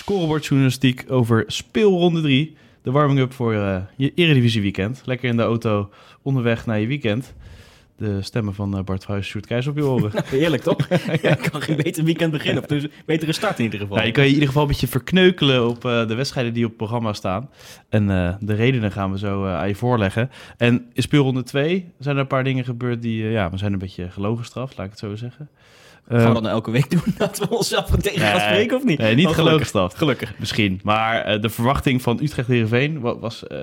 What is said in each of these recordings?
Scorebordjournalistiek over speelronde 3. De warming-up voor uh, je Eredivisie weekend. Lekker in de auto onderweg naar je weekend. De stemmen van uh, Bart Vuijs, Sjoerd Keijs op je oren. Heerlijk toch? ja, ik kan geen beter weekend beginnen. Of dus betere start in ieder geval. Ja, je kan je in ieder geval een beetje verkneukelen op uh, de wedstrijden die op het programma staan. En uh, de redenen gaan we zo aan je voorleggen. En in speelronde 2 zijn er een paar dingen gebeurd die... ja, we zijn een beetje gelogen straf, laat ik het zo zeggen. Gaan we dat nou elke week doen? Dat we onszelf tegen gaan spreken of niet? Nee, niet oh, gelukkig. Gelukkig. Misschien. Maar uh, de verwachting van Utrecht-Herenveen was uh,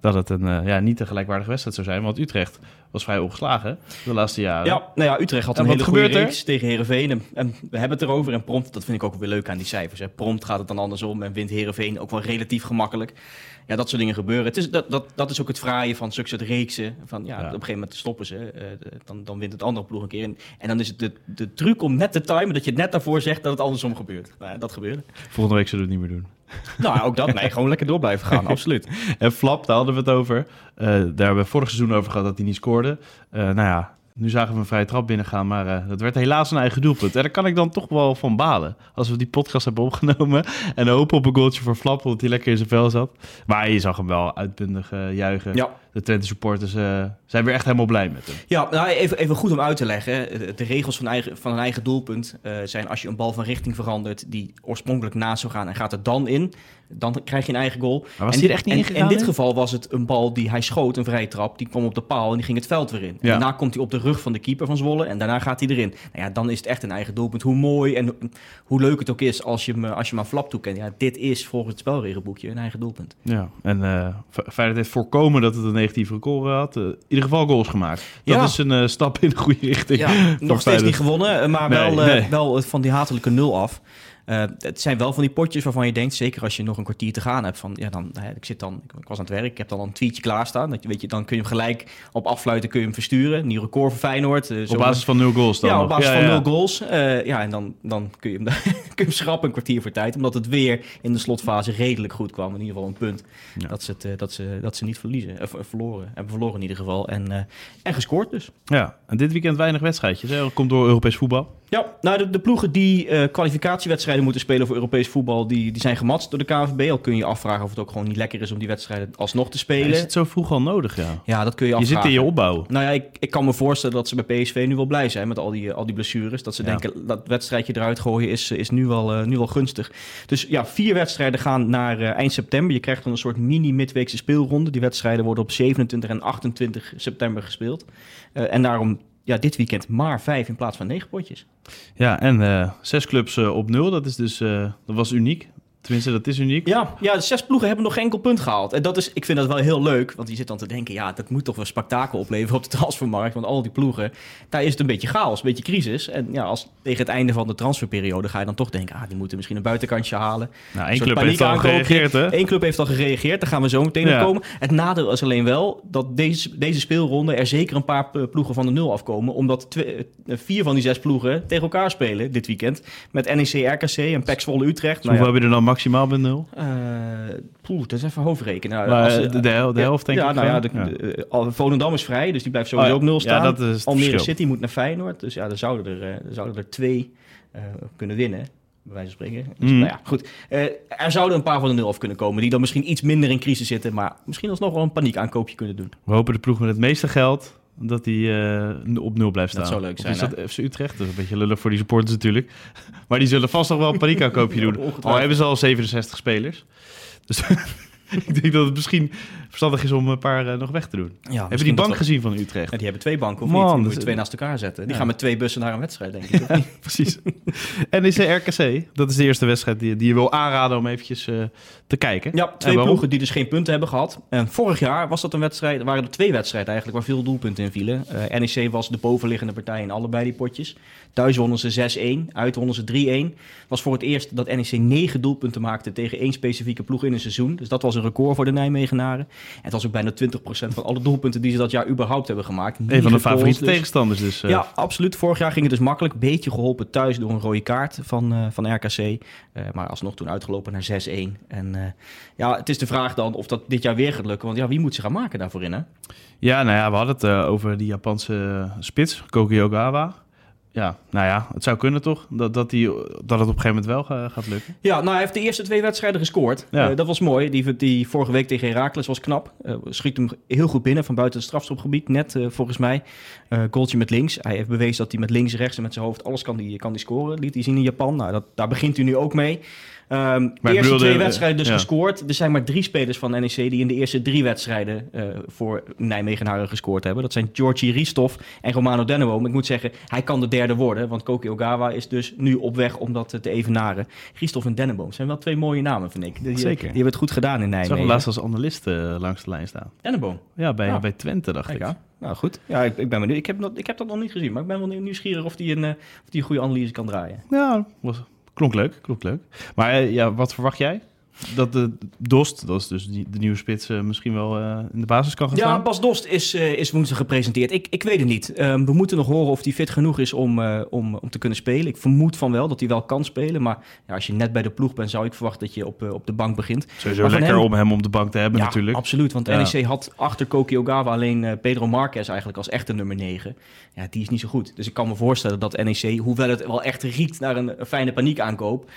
dat het een, uh, ja, niet een gelijkwaardige wedstrijd zou zijn. Want Utrecht was vrij ongeslagen de laatste jaren. Ja, nou ja, Utrecht had een hele goede reeks tegen Herenveen. En, en, we hebben het erover. En prompt, dat vind ik ook weer leuk aan die cijfers. Hè. Prompt gaat het dan andersom en wint Herenveen ook wel relatief gemakkelijk. Ja, dat soort dingen gebeuren. Het is, dat, dat, dat is ook het fraaie van zulke soort reeksen. Van, ja, ja. Op een gegeven moment stoppen ze. Uh, dan, dan wint het andere ploeg een keer. En, en dan is het de, de truc om net te timen... dat je net daarvoor zegt dat het andersom gebeurt. Nou, dat gebeurde. Volgende week zullen we het niet meer doen. Nou, ook dat. Nee, gewoon lekker door blijven gaan. Absoluut. en Flap, daar hadden we het over. Uh, daar hebben we vorig seizoen over gehad dat hij niet scoorde. Uh, nou ja, nu zagen we een vrije trap binnengaan, maar uh, dat werd helaas een eigen doelpunt. En daar kan ik dan toch wel van balen. Als we die podcast hebben opgenomen en hopen op een goaltje voor Flap, omdat hij lekker in zijn vel zat. Maar je zag hem wel uitbundig uh, juichen. Ja. De Twente supporters uh, zijn weer echt helemaal blij met hem. Ja, nou, even, even goed om uit te leggen. De regels van, eigen, van een eigen doelpunt zijn als je een bal van richting verandert... die oorspronkelijk naast zou gaan en gaat er dan in... dan krijg je een eigen goal. Maar was en, echt niet en, in dit geval was het een bal die hij schoot, een vrije trap. Die kwam op de paal en die ging het veld weer in. Ja. Daarna komt hij op de rug van de keeper van Zwolle en daarna gaat hij erin. Nou ja, dan is het echt een eigen doelpunt. Hoe mooi en hoe leuk het ook is als je hem, als je hem aan flap toekent. Ja, dit is volgens het spelregelboekje een eigen doelpunt. Ja, en uh, Feyenoord heeft voorkomen dat het een negatieve record had. Uh, in ieder geval goals gemaakt. Dat ja. is een uh, stap in de goede richting. Ja, nog steeds niet gewonnen, maar nee, wel, nee. wel van die hatelijke nul af. Uh, het zijn wel van die potjes waarvan je denkt, zeker als je nog een kwartier te gaan hebt, van ja, dan, hè, ik zit dan, ik was aan het werk, ik heb dan een tweetje klaarstaan. Dat je, weet je, dan kun je hem gelijk op afluiten, kun je hem versturen. Nieuw record voor Feyenoord. Uh, op basis van nul goals dan? Ja, op basis ja, van ja. nul goals. Uh, ja, en dan, dan kun, je hem, kun je hem schrappen een kwartier voor tijd, omdat het weer in de slotfase redelijk goed kwam. In ieder geval een punt ja. dat, ze het, dat, ze, dat ze niet verliezen, of verloren. Hebben verloren in ieder geval. En, en gescoord dus. Ja, en dit weekend weinig wedstrijdjes. Hè? Komt door Europees voetbal. Ja, nou de, de ploegen die uh, kwalificatiewedstrijden moeten spelen voor Europees voetbal, die, die zijn gematst door de KNVB. Al kun je afvragen of het ook gewoon niet lekker is om die wedstrijden alsnog te spelen. Ja, is het zo vroeg al nodig, ja? Ja, dat kun je Je afvragen. zit in je opbouw. Nou ja, ik, ik kan me voorstellen dat ze bij PSV nu wel blij zijn met al die, al die blessures. Dat ze ja. denken, dat wedstrijdje eruit gooien is, is nu, wel, uh, nu wel gunstig. Dus ja, vier wedstrijden gaan naar uh, eind september. Je krijgt dan een soort mini-midweekse speelronde. Die wedstrijden worden op 27 en 28 september gespeeld. En daarom ja, dit weekend maar vijf in plaats van negen potjes. Ja, en uh, zes clubs uh, op nul. Dat, is dus, uh, dat was uniek. Tenminste, dat is uniek. Ja, ja, de zes ploegen hebben nog geen enkel punt gehaald. En dat is, ik vind dat wel heel leuk. Want je zit dan te denken, ja, dat moet toch wel spektakel opleveren op de transfermarkt. Want al die ploegen, daar is het een beetje chaos, een beetje crisis. En ja, als tegen het einde van de transferperiode ga je dan toch denken, ah, die moeten misschien een buitenkantje halen. Nou, één club heeft al gereageerd, hè? Eén club heeft al gereageerd, daar gaan we zo meteen ja. op komen. Het nadeel is alleen wel dat deze, deze speelronde er zeker een paar ploegen van de nul afkomen. Omdat twee, vier van die zes ploegen tegen elkaar spelen dit weekend. Met NEC, RKC en PEC Zwolle Utrecht. Dus nou, ja. heb je er dan maximaal met nul? Uh, poeh, dat is even hoofdrekenen. Nou, maar, als, de, de, hel, de helft denk ja, ik. Nou ja, de, ja. De, de, Volendam is vrij, dus die blijft sowieso oh, op nul staan. Ja, dat is Almere City moet naar Feyenoord, dus ja, dan zouden er, uh, zouden er twee uh, kunnen winnen. Bij wijze van spreken. Dus, Mhm. mm. nou ja, goed. Uh, er zouden een paar van de nul af kunnen komen. Die dan misschien iets minder in crisis zitten. Maar misschien alsnog wel een paniekaankoopje kunnen doen. We hopen de ploeg met het meeste geld dat die uh, op nul blijft staan. Dat zou leuk zijn. Of is dat FC Utrecht? Dat is een beetje lullig voor die supporters natuurlijk. maar die zullen vast nog wel een paniekaankoopje doen. Al hebben ze al 67 spelers. Dus ik denk dat het misschien verstandig is om een paar uh, nog weg te doen. Ja, Heb je die bank gezien van Utrecht? Ja, die hebben twee banken, of Man, niet? Die moet je twee naast elkaar zetten. Die gaan met twee bussen naar een wedstrijd, denk ik. ja, precies. En is de RKC, dat is de eerste wedstrijd die, die je wil aanraden om eventjes uh, te kijken. Ja, twee ploegen die dus geen punten hebben gehad. En vorig jaar was dat een wedstrijd, waren er twee wedstrijden eigenlijk waar veel doelpunten in vielen. Uh, NEC was de bovenliggende partij in allebei die potjes. Thuis wonnen ze 6-1, uit wonnen ze 3-1. Was voor het eerst dat NEC negen doelpunten maakte tegen één specifieke ploeg in een seizoen. Dus dat was een record voor de Nijmegenaren. En het was ook bijna 20% van alle doelpunten die ze dat jaar überhaupt hebben gemaakt. Een van de favoriete dus. tegenstanders dus. Uh... Ja, absoluut. Vorig jaar ging het dus makkelijk. Beetje geholpen thuis door een rode kaart van, uh, van RKC. Uh, maar alsnog toen uitgelopen naar 6-1. En ja, het is de vraag dan of dat dit jaar weer gaat lukken. Want ja, wie moet zich gaan maken daarvoor in hè? Ja, nou ja, we hadden het over die Japanse spits, Koki Ogawa ja, nou ja, het zou kunnen toch? Dat, dat, die, dat het op een gegeven moment wel gaat lukken. Ja, nou hij heeft de eerste twee wedstrijden gescoord. Ja. Uh, dat was mooi. Die, die vorige week tegen Herakles was knap. Uh, schiet hem heel goed binnen van buiten het strafschopgebied. Net uh, volgens mij. goaltje met links. Hij heeft bewezen dat hij met links, rechts en met zijn hoofd alles kan die, kan die scoren. Liet hij zien in Japan. Nou, dat, daar begint hij nu ook mee. Um, de eerste twee wedstrijden dus gescoord. Er zijn maar drie spelers van NEC die in de eerste drie wedstrijden uh, voor Nijmegenaren gescoord hebben. Dat zijn Georgie Ristov en Romano Dennewoom. Ik moet zeggen, hij kan de derde worden, want Koki Ogawa is dus nu op weg om dat te evenaren. Ristov en Denneboom zijn wel twee mooie namen, vind ik. Die, Zeker. Die hebben het goed gedaan in Nijmegen. Ik zag laatst als analist uh, langs de lijn staan. Denneboom? Ja, bij, bij Twente dacht ik. Nou goed, ja, ik, ik ben benieuwd. Ik heb, ik heb dat nog niet gezien, maar ik ben wel nieuwsgierig of die een, uh, of die een goede analyse kan draaien. Ja, was, Klonk leuk, klonk leuk. Maar eh, ja, wat verwacht jij? Dat de Dost, dat is dus die, de nieuwe spits, uh, misschien wel uh, in de basis kan gaan ja, staan? Ja, Bas Dost is, uh, is woensdag gepresenteerd. Ik, ik weet het niet. Um, we moeten nog horen of hij fit genoeg is om, om, om te kunnen spelen. Ik vermoed van wel dat hij wel kan spelen. Maar ja, als je net bij de ploeg bent, zou ik verwachten dat je op, op de bank begint. Sowieso lekker hem... om hem op de bank te hebben ja, natuurlijk. absoluut. Want. NEC had achter Koki Ogawa alleen Pedro Marquez eigenlijk als echte nummer 9. Ja, die is niet zo goed. Dus ik kan me voorstellen dat NEC, hoewel het wel echt riekt naar een, een fijne paniekaankoop...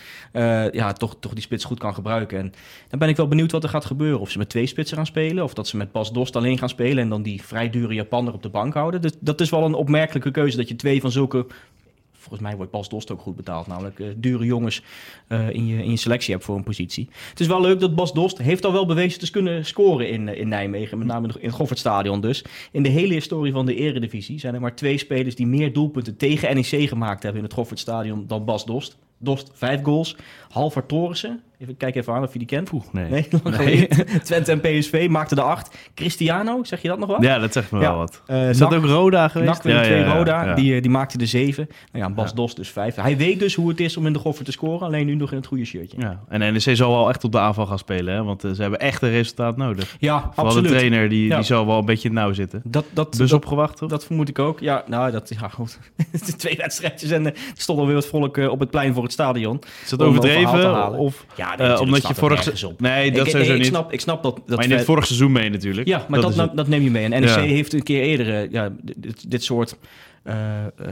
ja, toch, toch die spits goed kan gebruiken. En dan ben ik wel benieuwd wat er gaat gebeuren. Of ze met twee spitsen gaan spelen, of dat ze met Bas Dost alleen gaan spelen en dan die vrij dure Japaner op de bank houden. Dus dat is wel een opmerkelijke keuze dat je twee van zulke volgens mij wordt Bas Dost ook goed betaald. Namelijk uh, dure jongens uh, in, je, in je selectie hebt voor een positie. Het is wel leuk dat Bas Dost heeft al wel bewezen te kunnen scoren in, in Nijmegen. Met name in het Goffertstadion dus. In de hele historie van de eredivisie zijn er maar twee spelers die meer doelpunten tegen NEC gemaakt hebben in het Goffertstadion dan Bas Dost. Dost vijf goals. Halvar Torissen, even kijk even aan of je die kent. Poeh, nee. nee, nee. Twente en PSV maakte de acht. Cristiano, zeg je dat nog wat? Ja, dat zegt me ja. wel wat. Uh, Is dat ook Roda geweest? NAC ja, ja, ja, Roda, Die, die maakte de zeven. Nou ja, Bas Dost dus vijf. Hij weet dus hoe het is om in de goffer te scoren, alleen nu nog in het goede shirtje. Ja. En NEC zal wel echt op de aanval gaan spelen, hè? want uh, ze hebben echt een resultaat nodig. Ja, Vooral absoluut. de trainer, die, die zal wel een beetje nauw zitten. Dat, dat, dus dat, opgewacht, toch? Dat vermoed ik ook. Ja, nou, dat, ja goed. Twee wedstrijdjes en er stond alweer wat volk op het plein voor het stadion. Is dat overdreven? Of ja, uh, omdat je vorig seizoen. Nee, dat ik, sowieso ik, niet. Snap, ik snap dat. dat maar je neemt vorig seizoen mee natuurlijk. Ja, maar dat, dat, dat neem je mee. En NEC ja. heeft een keer eerder ja, dit, dit soort. Uh, uh,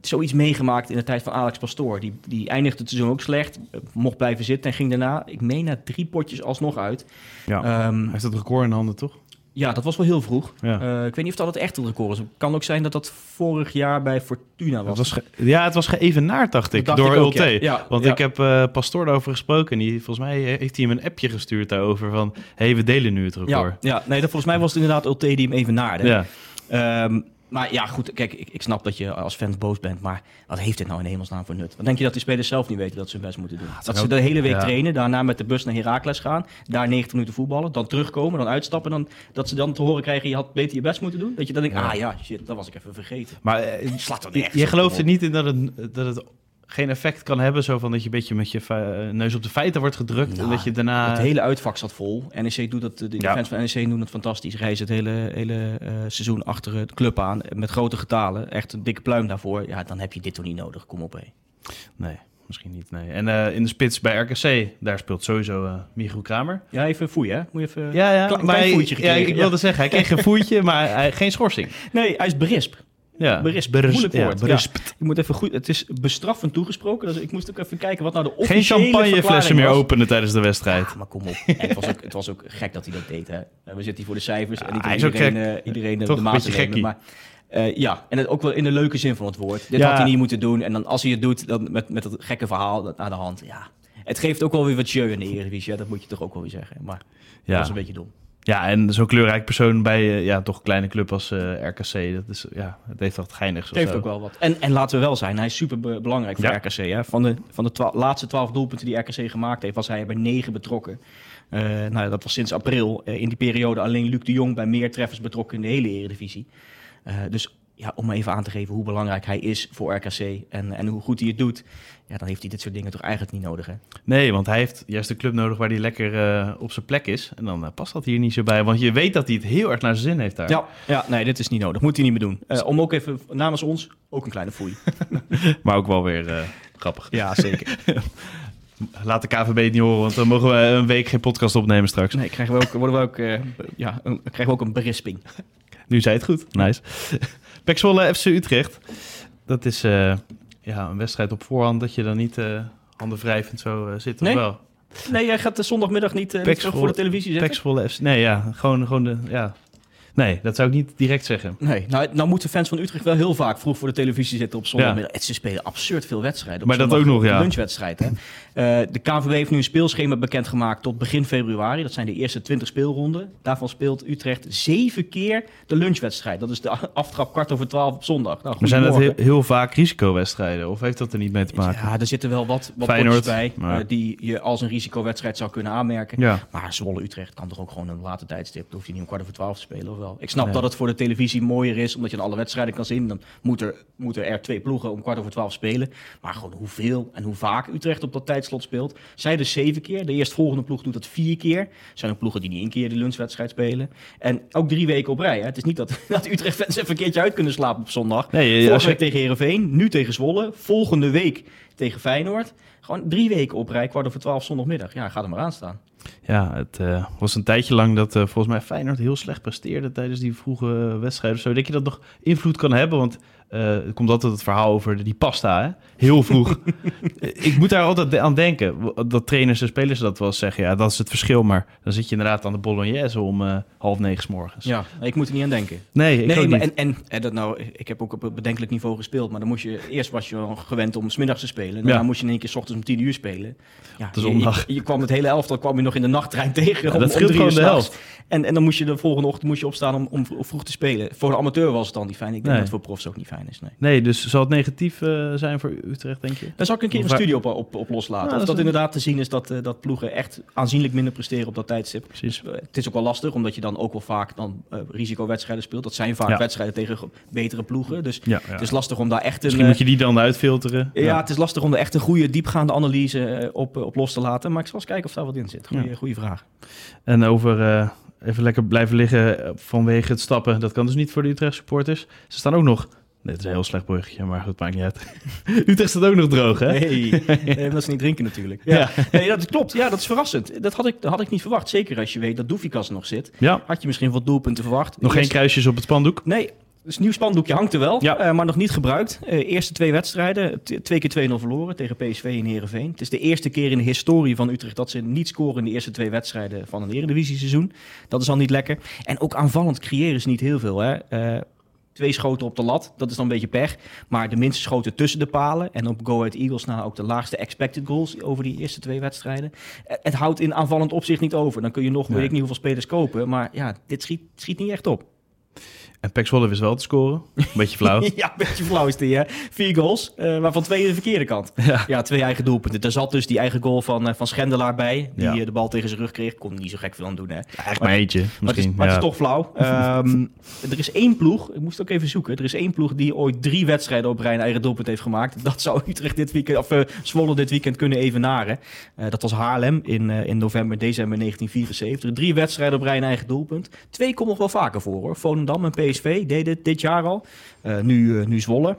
zoiets meegemaakt in de tijd van Alex Pastoor. Die, die eindigde het seizoen ook slecht. Mocht blijven zitten en ging daarna, ik meen, na drie potjes alsnog uit. Ja, um, hij heeft het record in handen, toch? Ja, dat was wel heel vroeg. Ja. Uh, ik weet niet of dat het echt een record is. Het kan ook zijn dat dat vorig jaar bij Fortuna was. Het was ja, het was geëvenaard, dacht ik, dacht door ik. Ja. Ja, Want ik heb uh, Pastoor daarover gesproken. En die, volgens mij heeft hij hem een appje gestuurd daarover van... hé, hey, we delen nu het record. Ja, nee, dat, volgens mij was het inderdaad Ulte die hem even naarde. Ja. Um, maar ja, goed, kijk, ik, ik, snap dat je als fan boos bent, maar wat heeft dit nou in hemelsnaam voor nut? Wat denk je dat die spelers zelf niet weten dat ze hun best moeten doen? Ja, dat ze de hele week ja. trainen, daarna met de bus naar Heracles gaan, daar 90 minuten voetballen, dan terugkomen, dan uitstappen, dan, dat ze dan te horen krijgen, je had beter je best moeten doen? Dat je dan denkt, ja. ah ja, shit, dat was ik even vergeten. Maar uh, slaat dan echt je gelooft er niet in dat het, dat het geen effect kan hebben. Zo van dat je een beetje met je neus op de feiten wordt gedrukt. Nou, en dat je daarna... Het hele uitvak zat vol. NEC doet dat, de ja. fans van NEC doen het fantastisch. Reizen het hele, hele uh, seizoen achter de club aan. Met grote getalen. Echt een dikke pluim daarvoor. Ja, dan heb je dit toch niet nodig. Kom op, hé. Nee. Misschien niet, nee. En uh, in de spits bij RKC, daar speelt sowieso uh, Michiel Kramer. Ja, even foeien, hè? Moet je even ja, ja, klein, maar klein voetje ja, ik wilde zeggen, hij kreeg een voetje, maar hij, geen schorsing. Nee, hij is berisp. Ja, berisp. Moeilijk woord. Ja, berisp. Ja. Je moet even goed. Het is bestraffend toegesproken. Dus ik moest ook even kijken wat nou de officiële Geen champagneflessen meer openen tijdens de wedstrijd. Ja, maar kom op. het, was ook, het was ook gek dat hij dat deed. Hè. We zitten hier voor de cijfers en niet iedereen, uh, iedereen Toch de maat nemen. Maar uh, ja, en het ook wel in de leuke zin van het woord. Dit ja. had hij niet moeten doen. En dan als hij het doet, dan met, met dat gekke verhaal naar de hand. Ja, het geeft ook wel weer wat jeu in de Eredivisie. Ja, dat moet je toch ook wel weer zeggen. Maar ja. dat is een beetje dom. Ja, en zo'n kleurrijk persoon bij uh, ja, toch een kleine club als uh, RKC, dat is, ja, het heeft wat geinigs. Het heeft zo. ook wel wat. En, en laten we wel zijn, hij is super belangrijk voor RKC. Hè? Van de, van de laatste twaalf doelpunten die RKC gemaakt heeft, was hij bij negen betrokken. Uh, nou, dat was sinds april. in die periode alleen Luc de Jong bij meer treffers betrokken in de hele Eredivisie. dus ja, om even aan te geven hoe belangrijk hij is voor RKC en, en hoe goed hij het doet, ja, dan heeft hij dit soort dingen toch eigenlijk niet nodig. Hè? Nee, want hij heeft juist een club nodig waar hij lekker uh, op zijn plek is. En dan uh, past dat hier niet zo bij, want je weet dat hij het heel erg naar zijn zin heeft daar. Ja, ja nee, dit is niet nodig. Moet hij niet meer doen. Uh, om ook even namens ons, ook een kleine foei. maar ook wel weer grappig. Ja, zeker. Laat de KVB het niet horen, want dan mogen we een week geen podcast opnemen straks. Nee, krijgen we ook, worden we ook, ja, een, krijgen we ook een berisping. Nu zei het goed. Nice. Pek FC Utrecht. Dat is uh, ja, een wedstrijd op voorhand dat je dan niet uh, handen wrijvend zo uh, zit. Nee? wel? Nee, jij gaat de zondagmiddag niet, uh, voor de televisie zitten? Pek FC. Nee, ja. Gewoon, gewoon de, ja, Nee, dat zou ik niet direct zeggen. Nee, nou, nou moeten fans van Utrecht wel heel vaak vroeg voor de televisie zitten op zondagmiddag. Ja. Ze spelen absurd veel wedstrijden. maar dat ook nog, ja. lunchwedstrijd, hè. Uh, de KNVB heeft nu een speelschema bekendgemaakt tot begin februari. Dat zijn de eerste 20 speelronden. Daarvan speelt Utrecht zeven keer de lunchwedstrijd. Dat is de aftrap kwart over twaalf op zondag. Nou, maar zijn dat heel, heel, vaak risicowedstrijden? Of heeft dat er niet mee te maken? Ja, er zitten wel wat, wat bij uh, die je als een risicowedstrijd zou kunnen aanmerken. Ja. Maar Zwolle-Utrecht kan toch ook gewoon een later tijdstip. Dan hoeft hij niet om kwart over twaalf te spelen, of wel? Ik snap dat het voor de televisie mooier is, omdat je alle wedstrijden kan zien. Dan moeten er, moeten er twee ploegen om kwart over twaalf spelen. Maar gewoon hoeveel en hoe vaak Utrecht op dat tijdslot speelt. Zij dus zeven keer. De eerstvolgende ploeg doet dat vier keer. Er zijn ook ploegen die niet één keer de lunchwedstrijd spelen. En ook drie weken op rij. Hè. Het is niet dat, dat Utrecht-fans even een keertje uit kunnen slapen op zondag. Nee, Vorige week tegen Herenveen, nu tegen Zwolle. Volgende week tegen Feyenoord. Gewoon drie weken op rij, kwart over twaalf zondagmiddag. Ja, ga er maar aan staan. Ja, het uh, was een tijdje lang dat uh, volgens mij Feyenoord heel slecht presteerde tijdens die vroege wedstrijden. Zo denk je dat nog invloed kan hebben? Want uh, komt altijd het verhaal over die pasta, hè? heel vroeg. ik moet daar altijd aan denken. Dat trainers en spelers dat wel zeggen. Ja, dat is het verschil. Maar dan zit je inderdaad aan de bolognese om uh, half negen s morgens. Ja, ik moet er niet aan denken. Nee, ik nee, maar, En, en, en, dat nou, ik heb ook op een bedenkelijk niveau gespeeld. Maar dan moest je, eerst was je gewend om smiddags te spelen. En daarna moest je in één keer s ochtends om tien uur spelen. Ja, de zondag. Je, je, kwam het hele elftal kwam je nog in de nachttrein tegen. Ja, dat scheelt gewoon de helft. En, en dan moest je de volgende ochtend moest je opstaan om, om vroeg te spelen. Voor een amateur was het dan niet fijn. Ik denk dat voor profs ook niet fijn is. Nee, nee dus zal het negatief uh, zijn voor Utrecht, denk je? Daar zal ik een keer een studie op, op, op loslaten. Nou, of dat, inderdaad te zien is dat, uh, dat ploegen echt aanzienlijk minder presteren op dat tijdstip. Precies. Uh, het is ook wel lastig, omdat je dan ook wel vaak dan risicowedstrijden speelt. Dat zijn vaak ja. wedstrijden tegen betere ploegen. Dus ja, het is lastig om daar echt een... Misschien moet je die dan uitfilteren. Ja, het is lastig om er echt een goede, diepgaande analyse op, op los te laten. Maar ik zal eens kijken of daar wat in zit. Goeie, goede vraag. En over even lekker blijven liggen vanwege het stappen. Dat kan dus niet voor de Utrecht supporters. Ze staan ook nog Het is een heel slecht bruggetje, maar goed, maakt niet uit. Utrecht staat ook nog droog, hè? Nee, nee dat is niet drinken natuurlijk. Ja. Nee, dat klopt. Ja, dat is verrassend. Dat had ik, dat had ik niet verwacht. Zeker als je weet dat Doefikas nog zit. Ja. Had je misschien wat doelpunten verwacht. Nog geen kruisjes op het spandoek? Nee, dus nieuw spandoekje hangt er wel, ja. uh, maar nog niet gebruikt. Uh, eerste twee wedstrijden, twee keer 2-0 verloren tegen PSV en Herenveen. Het is de eerste keer in de historie van Utrecht dat ze niet scoren in de eerste twee wedstrijden van een Eredivisie seizoen. Dat is al niet lekker. En ook aanvallend creëren ze niet heel veel. Hè. Uh, Twee schoten op de lat, dat is dan een beetje pech. Maar de minste schoten tussen de palen. En op Go Ahead Eagles na ook de laagste expected goals over die eerste twee wedstrijden. Het houdt in aanvallend opzicht niet over. Dan kun je nog, weet ik niet hoeveel spelers kopen. Maar ja, dit schiet, schiet niet echt op. En Pek Zwolle wist wel te scoren. Beetje flauw. ja, een beetje flauw is die, hè. Vier goals, uh, waarvan twee de verkeerde kant. Ja. twee eigen doelpunten. Er zat dus die eigen goal van, uh, van Schendelaar bij, die ja. Eh, de bal tegen zijn rug kreeg. Kon niet zo gek veel aan doen, hè. Eigenlijk maar, eentje, misschien. Maar het is, maar het is toch flauw. um, er is één ploeg, ik moest ook even zoeken. Er is één ploeg die ooit drie wedstrijden op rij een eigen doelpunt heeft gemaakt. Dat zou Utrecht dit weekend, of uh, Zwolle dit weekend kunnen evenaren. dat was Haarlem in, in november, december 1974. Drie wedstrijden op rij een eigen doelpunt. Twee komt nog wel vaker voor, hoor. Volendam en PSV deden dit jaar al. Uh, nu, uh, nu Zwolle.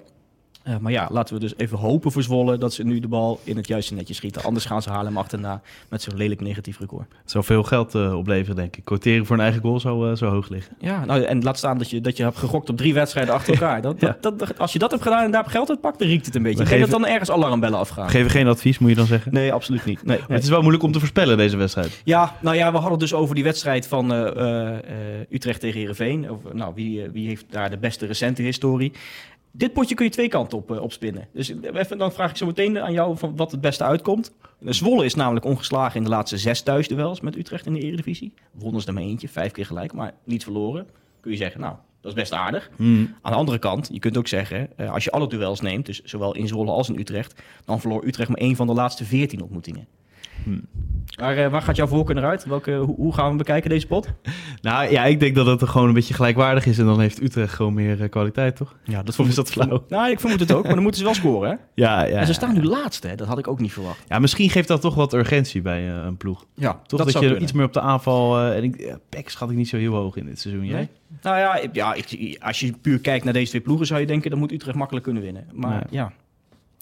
Uh, maar ja, laten we dus even hopen voor Zwolle dat ze nu de bal in het juiste netje schieten. Anders gaan ze Haarlem achterna met zo'n lelijk negatief record. Het zou veel geld uh, opleveren, denk ik. Quoteren voor een eigen goal zou uh, zo hoog liggen. Ja, nou, en laat staan dat je, dat je hebt gegokt op drie wedstrijden achter elkaar. Dat, dat, dat, als je dat hebt gedaan en daar geld uit pakt, dan riekt het een beetje. Denk dat dan ergens alarmbellen afgaan. Geven geen advies, moet je dan zeggen? Nee, absoluut niet. Nee, Het is wel moeilijk om te voorspellen, deze wedstrijd. Ja, nou ja, we hadden dus over die wedstrijd van Utrecht tegen Heerenveen. Over, nou, wie, wie heeft daar de beste recente historie? Dit potje kun je twee kanten op, uh, opspinnen. Dus even, dan vraag ik zo meteen aan jou van wat het beste uitkomt. Zwolle is namelijk ongeslagen in de laatste zes thuisduels met Utrecht in de Eredivisie. Wonnen ze er maar eentje, vijf keer gelijk, maar niet verloren. Kun je zeggen, nou, dat is best aardig. Hmm. Aan de andere kant, je kunt ook zeggen, als je alle duels neemt, dus zowel in Zwolle als in Utrecht, dan verloor Utrecht maar één van de laatste veertien ontmoetingen. Hmm. Waar, uh, waar, gaat jouw voorkeur naar uit? Welke, hoe, hoe, gaan we bekijken deze pot? Nou ja, ik denk dat het gewoon een beetje gelijkwaardig is. En dan heeft Utrecht gewoon meer uh, kwaliteit, toch? Ja, dat of is dat flauw? Nou, ik vermoed het ook. Maar dan moeten ze wel scoren, hè? Ja, ja. En ze staan nu laatste, hè? Dat had ik ook niet verwacht. Ja, misschien geeft dat toch wat urgentie bij uh, een ploeg. Ja, toch dat, dat je iets meer op de aanval... en ik, Pek schat ik niet zo heel hoog in dit seizoen, jij? Nou ja, ja ik, als je puur kijkt naar deze twee ploegen... zou je denken, dat moet Utrecht makkelijk kunnen winnen. Maar ja.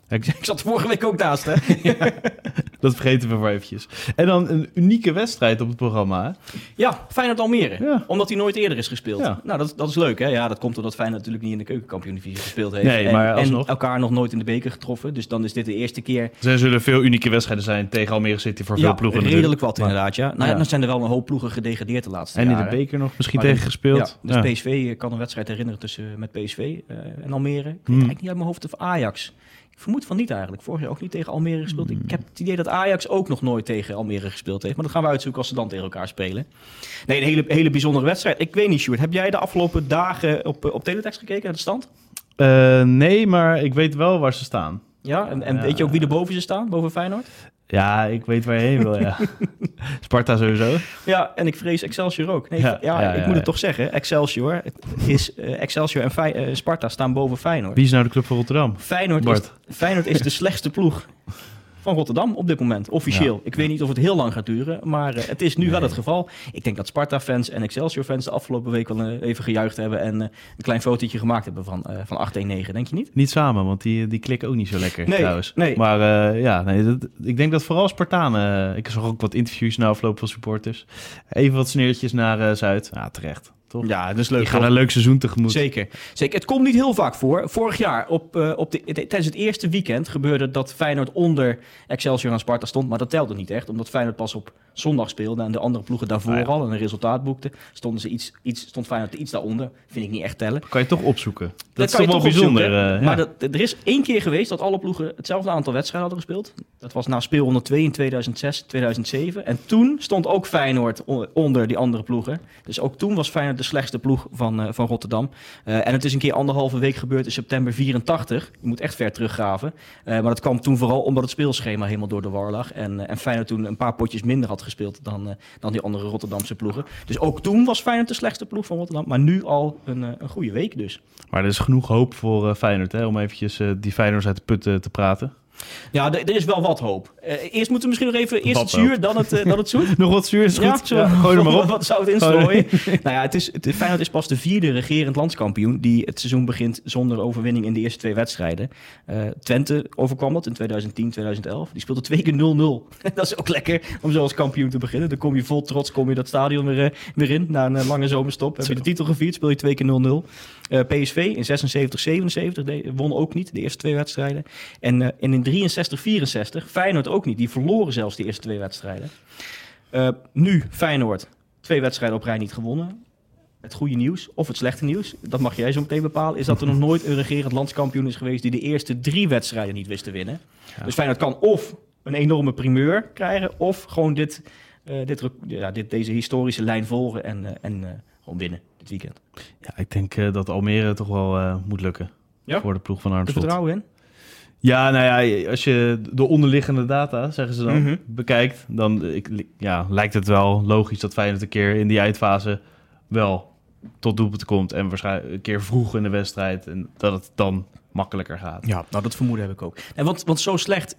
Ik, ik zat vorige week ook naast, hè? dat vergeten we maar eventjes. En dan een unieke wedstrijd op het programma. Ja, Feyenoord Almere. Ja. Omdat hij nooit eerder is gespeeld. Ja. Nou, dat, dat is leuk, hè? Ja, dat komt omdat Feyenoord natuurlijk niet in de keukenkampioen-divisie gespeeld heeft. Nee, maar en, en, elkaar nog nooit in de beker getroffen. Dus dan is dit de eerste keer... Er zullen veel unieke wedstrijden zijn tegen Almere City voor veel ploegen. redelijk wat inderdaad, ja. Nou ja, dan zijn er wel een hoop ploegen gedegradeerd de laatste en jaren. En in de beker nog misschien tegen gespeeld. dus PSV kan een wedstrijd herinneren tussen met PSV uh, en Almere. Ik weet hmm. eigenlijk niet uit mijn hoofd of Ajax... Ik vermoed van niet eigenlijk. Vorig jaar ook niet tegen Almere gespeeld. Ik heb het idee dat Ajax ook nog nooit tegen Almere gespeeld heeft. Maar dat gaan we uitzoeken als ze dan tegen elkaar spelen. Nee, een hele, hele bijzondere wedstrijd. Ik weet niet, Sjoerd. Heb jij de afgelopen dagen op, op teletext gekeken naar de stand? Uh, nee, maar ik weet wel waar ze staan. Ja, en, en weet je ook wie er boven ze staan, boven Feyenoord? Ja, ik weet waar je heen wil, ja. Sparta sowieso. Ja, en ik vrees Excelsior ook. Nee, ja, ja, ik moet het toch zeggen. Excelsior is... Uh, Excelsior en Fey uh, Sparta staan boven Feyenoord. Wie is nou de club van Rotterdam? Feyenoord, is, Feyenoord is de slechtste ploeg van Rotterdam op dit moment, officieel. Ik weet niet of het heel lang gaat duren, maar uh, het is nu wel het geval. Ik denk dat Sparta-fans en Excelsior-fans de afgelopen week wel uh, even gejuicht hebben en uh, een klein fotootje gemaakt hebben van, van 8-1-9, denk je niet? Niet samen, want die, die klikken ook niet zo lekker nee, trouwens. Nee. Maar ja, nee, dat, ik denk dat vooral Spartanen, ik zag ook wat interviews na afloop van supporters, even wat sneertjes naar Zuid. Ja, terecht. Ja, dus leuk. Je gaat een leuk seizoen tegemoet. Zeker. Zeker. Het komt niet heel vaak voor. Vorig jaar, op, uh, op de, tijdens het eerste weekend, gebeurde dat Feyenoord onder Excelsior en Sparta stond. Maar dat telde niet echt, omdat Feyenoord pas op zondag speelde en de andere ploegen daarvoor ah, al een resultaat boekten. Stonden ze iets, iets, stond Feyenoord iets daaronder. Vind ik niet echt tellen. Kan je toch opzoeken. Dat, dat is toch wel bijzonder. Uh, maar dat, er is één keer geweest dat alle ploegen hetzelfde aantal wedstrijden hadden gespeeld. Dat was na speel 102 in 2006, 2007. En toen stond ook Feyenoord onder die andere ploegen. Dus ook toen was Feyenoord de slechtste ploeg van, uh, van Rotterdam. Uh, en het is een keer anderhalve week gebeurd in september 84. Je moet echt ver teruggraven. Uh, maar dat kwam toen vooral omdat het speelschema helemaal door de war lag. En, en Feyenoord toen een paar potjes minder had gespeeld dan, dan die andere Rotterdamse ploegen. Dus ook toen was Feyenoord de slechtste ploeg van Rotterdam. Maar nu al een, een goede week dus. Maar er is genoeg hoop voor Feyenoord hè, om eventjes die Feyenoord uit de put te praten. Ja, er is wel wat hoop. Uh, eerst moeten we misschien nog even eerst het zuur, dan het, uh, dan het zoet. nog wat zuur is goed. Ja, Gooi er maar op. Wat zout instrooien. nou ja, het is, het, Feyenoord is pas de vierde regerend landskampioen die het seizoen begint zonder overwinning in de eerste twee wedstrijden. Uh, Twente overkwam dat in 2010, 2011. Die speelde twee keer 0-0. dat is ook lekker om zo als kampioen te beginnen. Dan kom je vol trots kom je dat stadion weer, weer in na een lange zomerstop. Heb je de titel gevierd, speel je twee keer 0-0. PSV in 76, 77 won ook niet de eerste twee wedstrijden. En, in 63, 64. Feyenoord ook niet. Die verloren zelfs de eerste twee wedstrijden. Uh, nu Feyenoord. Twee wedstrijden op rij niet gewonnen. Het goede nieuws of het slechte nieuws, dat mag jij zo meteen bepalen, is dat er nog nooit een regerend landskampioen is geweest die de eerste drie wedstrijden niet wist te winnen. Dus Feyenoord kan of een enorme primeur krijgen of gewoon dit, uh, dit, ja, dit, deze historische lijn volgen en, uh, en gewoon winnen dit weekend. Ja, ik denk dat Almere toch wel moet lukken ja? voor de ploeg van Armstrong. vertrouwen in? Ja, nou ja, als je de onderliggende data, zeggen ze dan, mhm. bekijkt, dan ik, ja, lijkt het wel logisch dat Feyenoord een keer in die eindfase wel tot doelpunt komt en waarschijnlijk een keer vroeg in de wedstrijd en dat het dan makkelijker gaat. Ja, nou dat vermoeden heb ik ook. En want, want zo slecht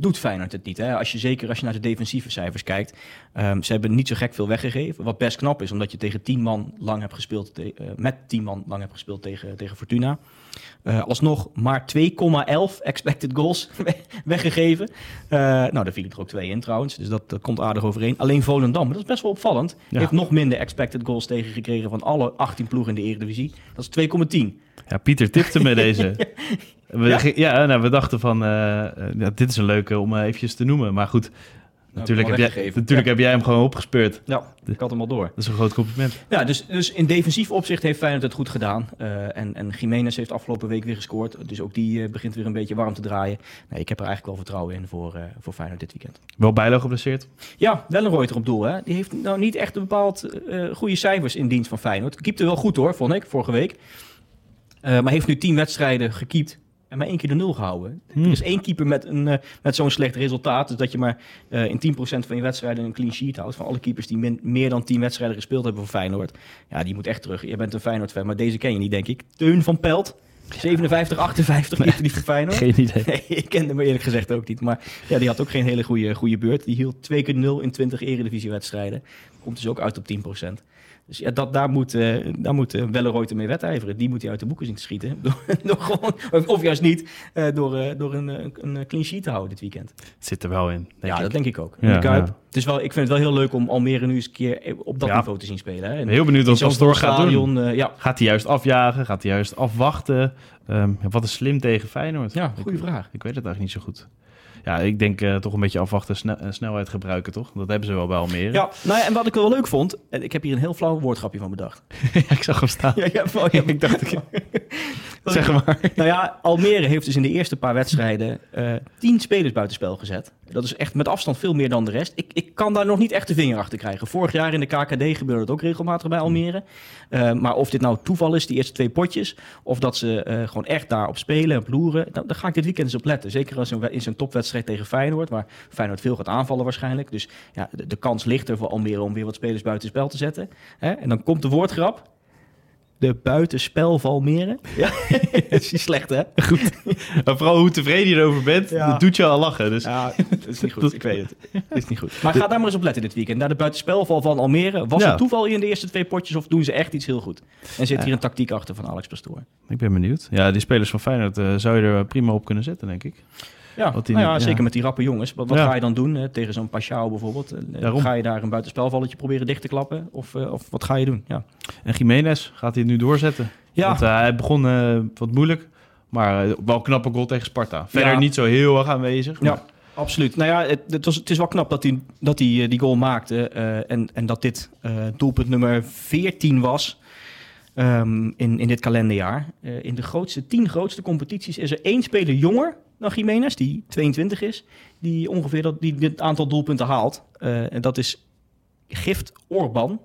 doet Feyenoord het niet. Hè? Als je, zeker als je naar de defensieve cijfers kijkt. Um, ze hebben niet zo gek veel weggegeven. Wat best knap is, omdat je tegen tien man lang hebt gespeeld. Uh, met tien man lang hebt gespeeld tegen, tegen Fortuna. Uh, alsnog maar 2,11 expected goals weggegeven. Uh, nou, daar vielen er ook twee in trouwens. Dus dat, dat komt aardig overeen. Alleen Volendam, dat is best wel opvallend. Ja. Heeft nog minder expected goals tegengekregen van alle 18 ploegen in de Eredivisie. Dat is 2,10. Ja, Pieter tipte met deze. We, ja? ja nou, we dachten van, uh, ja, dit is een leuke om eventjes te noemen. Maar goed, Natuurlijk, heb jij, natuurlijk heb jij hem gewoon opgespeurd. Ja, ik had hem al door. Dat is een groot compliment. Ja, dus, dus in defensief opzicht heeft Feyenoord het goed gedaan. Uh, en, en Jiménez heeft afgelopen week weer gescoord. Dus ook die uh, begint weer een beetje warm te draaien. Nee, ik heb er eigenlijk wel vertrouwen in voor, uh, voor Feyenoord dit weekend. Wel Bijlo geblesseerd? Ja, wel een Reuter op doel. Hè. Die heeft nou niet echt een bepaald goede cijfers in dienst van Feyenoord. Keepte wel goed hoor, vond ik, vorige week. maar heeft nu tien wedstrijden gekiept en maar één keer de nul gehouden. Hmm. Er is één keeper met, een, uh, met zo'n slecht resultaat. Dus dat je maar uh, in 10% van je wedstrijden een clean sheet houdt. Van alle keepers die min, meer dan 10 wedstrijden gespeeld hebben voor Feyenoord. Ja, die moet echt terug. Je bent een Feyenoord-fan, maar deze ken je niet, denk ik. Teun van Pelt. 57, 58 nee, die voor Feyenoord. Geen idee. Nee, ik kende hem eerlijk gezegd ook niet. Maar ja, die had ook geen hele goede, goede beurt. Die hield 2 keer 0 in 20 eredivisiewedstrijden. Komt dus ook uit op 10%. Dus ja, dat, daar moet, uh, daar moet uh, Welleroyte mee wedijveren. Die moet hij uit de boeken zien te schieten. Door, door gewoon, of, juist niet, uh, door, door een, een, clean sheet te houden dit weekend. Het zit er wel in. Ja, ik. dat denk ik ook. Ja, ja. Het is wel, ik vind het wel heel leuk om Almere nu eens een keer op dat ja. niveau te zien spelen. Hè. En heel benieuwd wat Pastoor gaat doen. ja. Gaat hij juist afjagen? Gaat hij juist afwachten? Um, wat is slim tegen Feyenoord? Ja, goede vraag. Ik weet het eigenlijk niet zo goed ja, ik denk uh, toch een beetje afwachten, snel, snelheid gebruiken, toch? Dat hebben ze wel bij Almere. Ja, nou ja, en wat ik wel leuk vond, en ik heb hier een heel flauw woordgrapje van bedacht. ja, ik zag hem staan. Ja, ja, oh, ja ik dacht... Ik... zeg maar. Nou ja, Almere heeft dus in de eerste paar wedstrijden uh, tien spelers buitenspel gezet. Dat is echt met afstand veel meer dan de rest. Ik, ik kan daar nog niet echt de vinger achter krijgen. Vorig jaar in de KKD gebeurde het ook regelmatig bij Almere. Uh, maar of dit nou toeval is, die eerste twee potjes, of dat ze uh, gewoon echt daarop spelen en ploeren, dan, dan, ga ik dit weekend eens op letten. Zeker als in zo'n topwedstrijd tegen Feyenoord, waar Feyenoord veel gaat aanvallen waarschijnlijk. Dus ja, de, kans ligt er voor Almere om weer wat spelers buiten spel te zetten. Hè? En dan komt de woordgrap de buitenspel Valmeren. Ja, dat is niet slecht, hè? Goed. Maar vooral hoe tevreden je erover bent, dat doet je al lachen. Dus. Ja, dat is niet goed. Ik weet het. Dat is niet goed. Maar ga daar maar eens op letten dit weekend. Naar de buitenspelval van Almere. Was het toeval in de eerste twee potjes of doen ze echt iets heel goed? En zit hier een tactiek achter van Alex Pastoor? Ik ben benieuwd. Ja, die spelers van Feyenoord uh, zou je er prima op kunnen zetten, denk ik. Ja, nou ja, zeker met die rappe jongens. Wat, wat ga je dan doen hè? tegen zo'n Pashao bijvoorbeeld? Eh, ga je daar een buitenspelvalletje proberen dicht te klappen? Of, uh, of wat ga je doen? Ja. En Jiménez, gaat hij het nu doorzetten? Ja. Want uh, hij begon wat moeilijk, maar wel een knappe goal tegen Sparta. Verder niet zo heel erg aanwezig. Ja. Absoluut. Nou ja, het, het, was, het is wel knap dat hij, dat hij die goal maakte. en, en dat dit doelpunt nummer 14 was um, in, in dit kalenderjaar. in de grootste, tien grootste competities is er één speler jonger dan Jiménez, die 22 is, die ongeveer dat, die dit aantal doelpunten haalt. Uh, en dat is Gift Orban.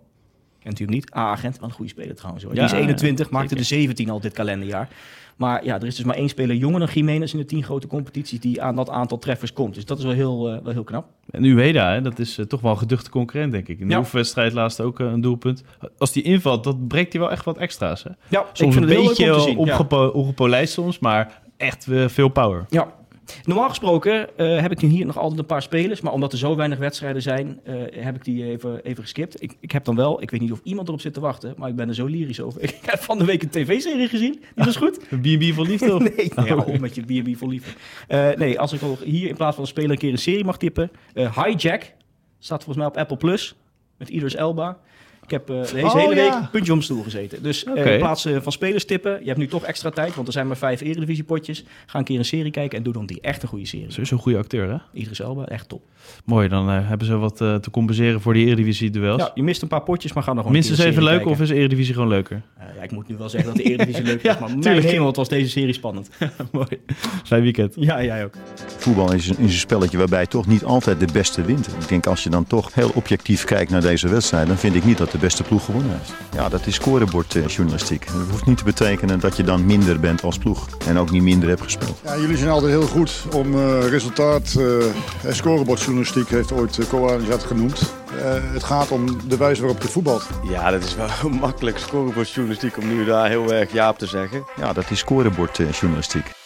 Kent u hem niet? A-agent, wel een goede speler trouwens. Hoor. die is 21, maakte de 17 al dit kalenderjaar. Maar ja, er is dus maar één speler jonger dan Jiménez in de tien grote competities die aan dat aantal treffers komt. Dus dat is wel heel, uh, wel heel knap. En Ueda, hè, dat is uh, toch wel een geduchte concurrent, denk ik. In de ja. wedstrijd laatst ook uh, een doelpunt. Als die invalt, dat breekt hij wel echt wat extra's. Hè? Ja, soms een beetje ongepolijst soms, maar echt veel power. Ja, Normaal gesproken uh, heb ik hier nog altijd een paar spelers. Maar omdat er zo weinig wedstrijden zijn, uh, heb ik die even, even geskipt. Ik, ik heb dan wel, ik weet niet of iemand erop zit te wachten, maar ik ben er zo lyrisch over. Ik heb van de week een tv-serie gezien. Die was goed. B&B voor liefde? nee, nee oh. met je B&B voor liefde. Uh, nee, als ik hier in plaats van een speler een keer een serie mag tippen. Hijack staat volgens mij op Apple Plus. Met Idris Elba. Ik heb uh, deze oh, hele week ja. puntje om stoel gezeten. Dus okay. uh, in plaats van spelers tippen, je hebt nu toch extra tijd, want er zijn maar vijf eredivisiepotjes. Ga een keer een serie kijken en doe dan die echt een goede serie. Ze is een goede acteur, hè? Idris Elba, echt top. Mooi, dan uh, hebben ze wat te compenseren voor die eredivisie-duels. Ja, je mist een paar potjes, maar ga nog gewoon Minstens even leuk, of is de eredivisie gewoon leuker? ja, ik moet nu wel zeggen dat de eredivisie leuk is, ja, maar mijn hemel, het was deze serie spannend. Mooi. Fijn weekend. Ja, jij ook. Voetbal is een, is een spelletje waarbij toch niet altijd de beste wint. Ik denk als je dan toch heel objectief kijkt naar deze wedstrijd, dan vind ik niet dat de beste ploeg gewonnen ja, dat is scorebordjournalistiek. Dat hoeft niet te betekenen dat je dan minder bent als ploeg. En ook niet minder hebt gespeeld. Ja, jullie zijn altijd heel goed om uh, resultaat. Uh, scorebordjournalistiek heeft ooit uh, het genoemd. het gaat om de wijze waarop je voetbalt. Ja, dat is wel makkelijk scorebordjournalistiek om nu daar heel erg ja op te zeggen. Ja, dat is scorebordjournalistiek.